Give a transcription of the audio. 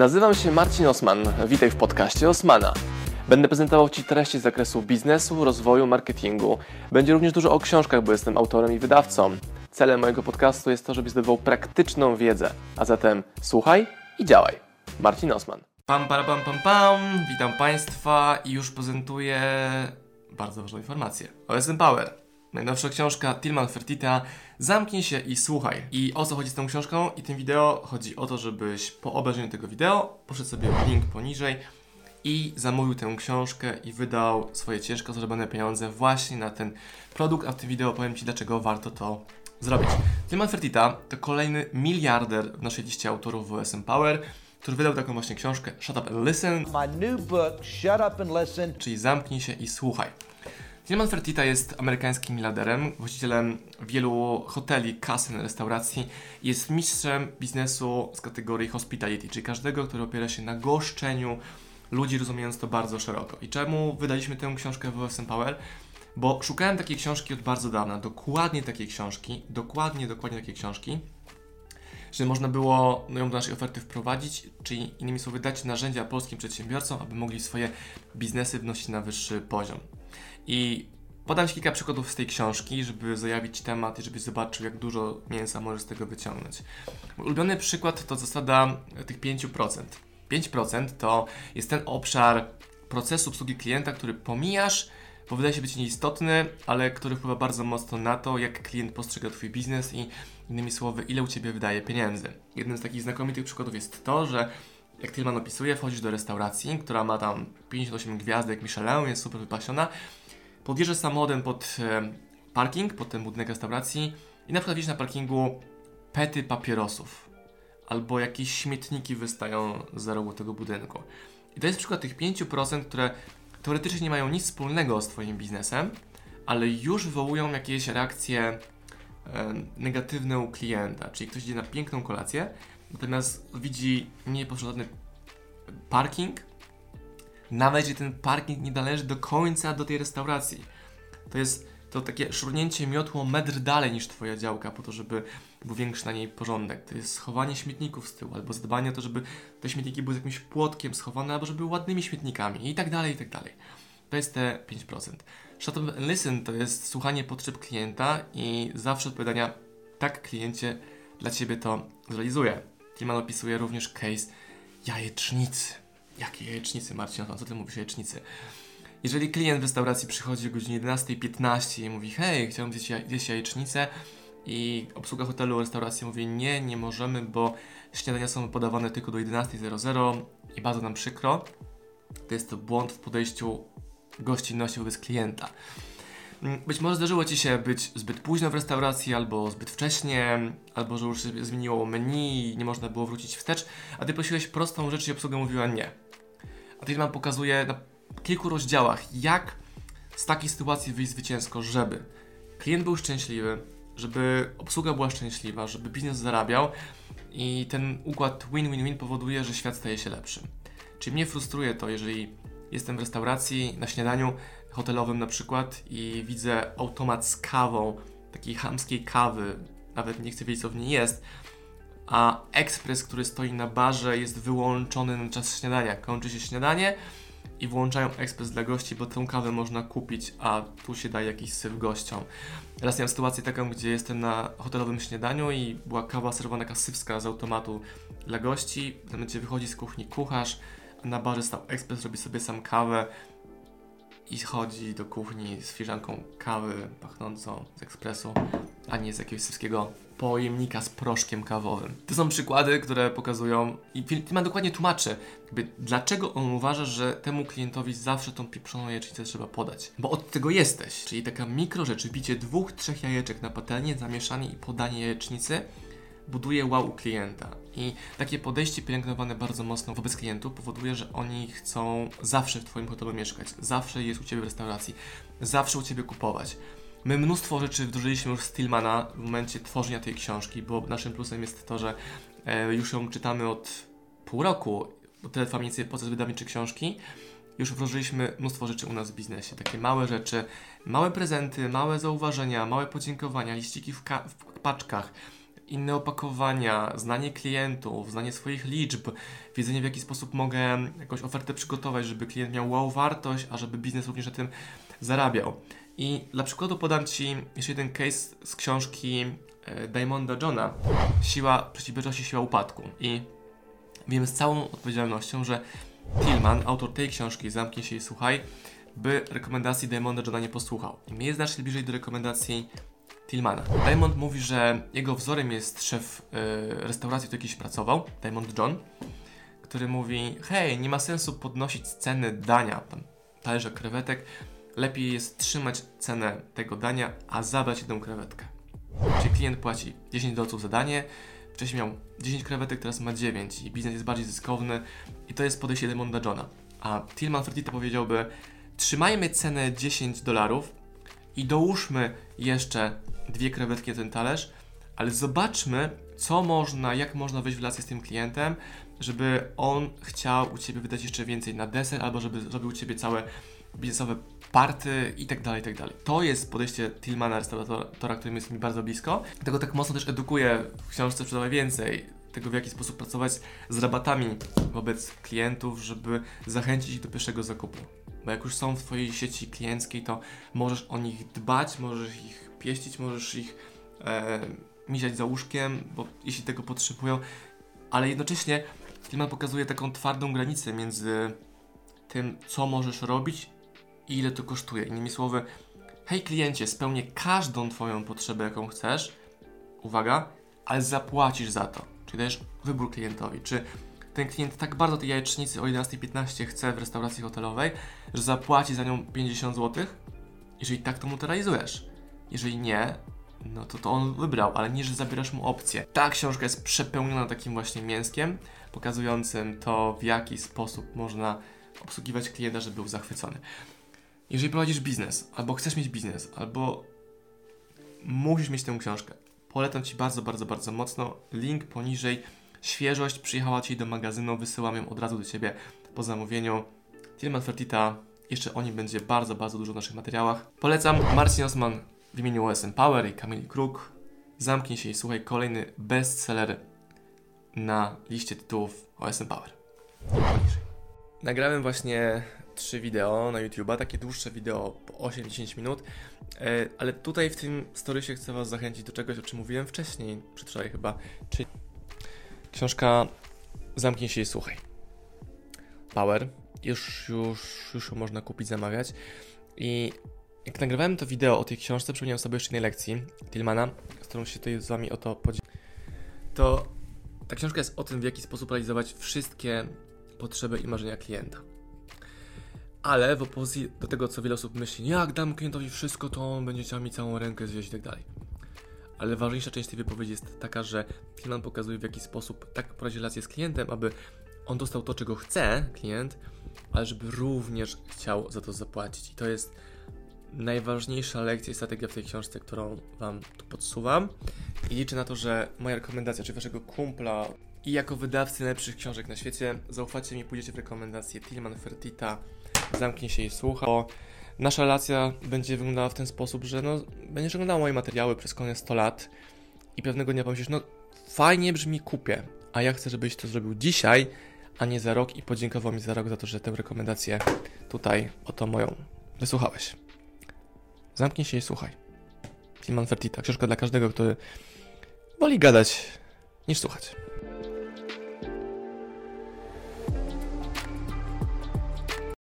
Nazywam się Marcin Osman. Witaj w podcaście Osmana. Będę prezentował Ci treści z zakresu biznesu, rozwoju, marketingu. Będzie również dużo o książkach, bo jestem autorem i wydawcą. Celem mojego podcastu jest to, żebyś zdobywał praktyczną wiedzę. A zatem słuchaj i działaj. Marcin Osman. Pam, pam, pam, pam, pam. Witam Państwa i już prezentuję bardzo ważną informację. OSM Power. Najnowsza książka Tilman Fertita Zamknij się i słuchaj. I o co chodzi z tą książką i tym wideo? Chodzi o to, żebyś po obejrzeniu tego wideo poszedł sobie link poniżej i zamówił tę książkę i wydał swoje ciężko zarobione pieniądze właśnie na ten produkt, a w tym wideo powiem Ci, dlaczego warto to zrobić. Tilman Fertita to kolejny miliarder w naszej liście autorów WSM Power, który wydał taką właśnie książkę Shut Up and Listen, My new book, Shut Up and Listen. czyli Zamknij się i słuchaj. Tilman Fertitta jest amerykańskim miliarderem, właścicielem wielu hoteli, kasyn, restauracji. Jest mistrzem biznesu z kategorii hospitality, czyli każdego, który opiera się na goszczeniu ludzi, rozumiejąc to bardzo szeroko. I czemu wydaliśmy tę książkę w OSM Power? Bo szukałem takiej książki od bardzo dawna, dokładnie takiej książki, dokładnie, dokładnie takiej książki, że można było ją do naszej oferty wprowadzić, czyli innymi słowy dać narzędzia polskim przedsiębiorcom, aby mogli swoje biznesy wnosić na wyższy poziom. I podam Ci kilka przykładów z tej książki, żeby zajawić temat i żebyś zobaczył, jak dużo mięsa możesz z tego wyciągnąć. Mój ulubiony przykład to zasada tych 5%. 5% to jest ten obszar procesu obsługi klienta, który pomijasz, bo wydaje się być nieistotny, ale który wpływa bardzo mocno na to, jak klient postrzega Twój biznes i innymi słowy, ile u Ciebie wydaje pieniędzy. Jednym z takich znakomitych przykładów jest to, że jak Tilman opisuje, wchodzisz do restauracji, która ma tam 58 gwiazdek Michelin, jest super wypasiona, podjeżdżasz samochodem pod e, parking, pod ten budynek restauracji i na przykład widzisz na parkingu pety papierosów albo jakieś śmietniki wystają za rogu tego budynku. I to jest przykład tych 5%, które teoretycznie nie mają nic wspólnego z Twoim biznesem, ale już wywołują jakieś reakcje e, negatywne u klienta. Czyli ktoś idzie na piękną kolację, natomiast widzi niepotrzebny parking, nawet jeśli ten parking nie należy do końca do tej restauracji. To jest to takie szurnięcie miotło metr dalej niż Twoja działka, po to, żeby był większy na niej porządek. To jest schowanie śmietników z tyłu, albo zadbanie o to, żeby te śmietniki były z jakimś płotkiem schowane, albo żeby były ładnymi śmietnikami i tak dalej, i tak dalej. To jest te 5%. Shut up and listen to jest słuchanie potrzeb klienta i zawsze odpowiadania tak kliencie, dla Ciebie to zrealizuję. Timan opisuje również case jajecznicy. Jakie jajecznicy, Marcin? Co Ty mówisz jajecznicy? Jeżeli klient w restauracji przychodzi o godzinie 11.15 i mówi hej, chciałbym zjeść, jaj- zjeść jajecznicę i obsługa hotelu, restauracji mówi nie, nie możemy, bo śniadania są podawane tylko do 11.00 i bardzo nam przykro, to jest to błąd w podejściu gościnności wobec klienta. Mm, Być może zdarzyło Ci się być zbyt późno w restauracji, albo zbyt wcześnie, albo że już się zmieniło menu i nie można było wrócić wstecz, a Ty prosiłeś prostą rzecz i obsługa mówiła nie. A Tilman pokazuje na kilku rozdziałach, jak z takiej sytuacji wyjść zwycięsko, żeby klient był szczęśliwy, żeby obsługa była szczęśliwa, żeby biznes zarabiał i ten układ win-win-win powoduje, że świat staje się lepszy. Czyli mnie frustruje to, jeżeli jestem w restauracji na śniadaniu hotelowym na przykład i widzę automat z kawą, takiej chamskiej kawy, nawet nie chcę wiedzieć co w niej jest, a ekspres, który stoi na barze jest wyłączony na czas śniadania. Kończy się śniadanie i włączają ekspres dla gości, bo tą kawę można kupić, a tu się daje jakiś syf gościom. Raz miałem sytuację taką, gdzie jestem na hotelowym śniadaniu i była kawa serwowana taka sypska z automatu dla gości. W momencie wychodzi z kuchni kucharz, a na barze stał ekspres, robi sobie sam kawę i chodzi do kuchni z filiżanką kawy pachnącą z ekspresu, a nie z jakiegoś sypskiego pojemnika z proszkiem kawowym. To są przykłady, które pokazują i Tilman dokładnie tłumaczy, jakby dlaczego on uważa, że temu klientowi zawsze tą pieprzoną jajecznicę trzeba podać. Bo od tego jesteś, czyli taka mikro rzecz, bicie dwóch, trzech jajeczek na patelnię, zamieszanie i podanie jajecznicy buduje wow klienta. I takie podejście pielęgnowane bardzo mocno wobec klientów powoduje, że oni chcą zawsze w Twoim hotelu mieszkać, zawsze jest u Ciebie w restauracji, zawsze u Ciebie kupować. My mnóstwo rzeczy wdrożyliśmy już z Stillmana w momencie tworzenia tej książki, bo naszym plusem jest to, że e, już ją czytamy od pół roku, bo tyle trwa mniej więcej proces wydawniczy książki. Już wdrożyliśmy mnóstwo rzeczy u nas w biznesie, takie małe rzeczy, małe prezenty, małe zauważenia, małe podziękowania, liściki w, w paczkach, inne opakowania, znanie klientów, znanie swoich liczb, wiedzenie w jaki sposób mogę jakąś ofertę przygotować, żeby klient miał wow wartość, a żeby biznes również na tym zarabiał. I dla przykładu podam Ci jeszcze jeden case z książki e, Diamonda Johna Siła przeciwbieżności, siła upadku. I wiem z całą odpowiedzialnością, że Tillman, autor tej książki, zamknij się i słuchaj, by rekomendacji Diamonda Johna nie posłuchał. I mnie jest znacznie bliżej do rekomendacji Tillmana. Diamond mówi, że jego wzorem jest szef y, restauracji, w jakiejś pracował, Diamond John, który mówi: Hej, nie ma sensu podnosić ceny dania, tam talerza krewetek. Lepiej jest trzymać cenę tego dania, a zabrać jedną krewetkę. Czyli klient płaci 10 dolców za danie, wcześniej miał 10 krewetek, teraz ma 9 i biznes jest bardziej zyskowny i to jest podejście Diamonda Johna. A Tillman Fertitta powiedziałby, trzymajmy cenę 10 dolarów i dołóżmy jeszcze dwie krewetki na ten talerz, ale zobaczmy, co można, jak można wejść w relację z tym klientem, żeby on chciał u Ciebie wydać jeszcze więcej na deser, albo żeby zrobił u Ciebie całe biznesowe party i tak dalej, i tak dalej. To jest podejście Tillmana, restauratora, którym jest mi bardzo blisko. Dlatego tak mocno też edukuję w książce Sprzedawaj Więcej, tego w jaki sposób pracować z rabatami wobec klientów, żeby zachęcić ich do pierwszego zakupu. Bo jak już są w Twojej sieci klienckiej, to możesz o nich dbać, możesz ich pieścić, możesz ich e, miziać za łóżkiem, bo jeśli tego potrzebują, ale jednocześnie Tillman pokazuje taką twardą granicę między tym, co możesz robić i ile to kosztuje. Innymi słowy, hej kliencie, spełnię każdą Twoją potrzebę, jaką chcesz, uwaga, ale zapłacisz za to. Czyli dajesz wybór klientowi, czy ten klient tak bardzo tej jajecznicy o 11.15 chce w restauracji hotelowej, że zapłaci za nią 50 zł? Jeżeli tak, to mu to realizujesz. Jeżeli nie, no to to on wybrał, ale nie, że zabierasz mu opcję. Ta książka jest przepełniona takim właśnie mięskiem, pokazującym to, w jaki sposób można obsługiwać klienta, żeby był zachwycony. Jeżeli prowadzisz biznes, albo chcesz mieć biznes, albo musisz mieć tę książkę, polecam Ci bardzo, bardzo, bardzo mocno. Link poniżej. Świeżość przyjechała Ci do magazynu, wysyłam ją od razu do Ciebie po zamówieniu. Tilman Fertita, jeszcze o nim będzie bardzo, bardzo dużo w naszych materiałach. Polecam Marcin Osman w imieniu OSM Power i Kamili Kruk. Zamknij się i słuchaj kolejny bestseller na liście tytułów OSM Power. Nagrałem właśnie trzy wideo na YouTube'a, takie dłuższe wideo po 8-10 minut, e, ale tutaj w tym storysie chcę Was zachęcić do czegoś, o czym mówiłem wcześniej, przedwczoraj chyba, czyli książka Zamknij się i słuchaj. Power. Już, już, już ją można kupić, zamawiać. I jak nagrywałem to wideo o tej książce, przypomniałem sobie jeszcze jednej lekcji Tillmana, z którą się tutaj z Wami o to podzieliłem. To ta książka jest o tym, w jaki sposób realizować wszystkie potrzeby i marzenia klienta. Ale w opozycji do tego, co wiele osób myśli, jak dam klientowi wszystko, to on będzie chciał mi całą rękę zjeść i tak dalej. Ale ważniejsza część tej wypowiedzi jest taka, że Tillman pokazuje, w jaki sposób tak prowadzić relację z klientem, aby on dostał to, czego chce klient, ale żeby również chciał za to zapłacić. I to jest najważniejsza lekcja i strategia w tej książce, którą Wam tu podsuwam. I liczę na to, że moja rekomendacja, czy Waszego kumpla i jako wydawcy najlepszych książek na świecie, zaufacie mi, pójdziecie w rekomendację Tillman Fertita, zamknij się i słucha. Bo nasza relacja będzie wyglądała w ten sposób, że no, będziesz oglądał moje materiały przez kolejne 100 lat i pewnego dnia pomyślisz, no fajnie brzmi, kupię, a ja chcę, żebyś to zrobił dzisiaj, a nie za rok i podziękował mi za rok za to, że tę rekomendację tutaj, oto moją, wysłuchałeś. Zamknij się i słuchaj. Tillman Fertita, książka dla każdego, który woli gadać niż słuchać.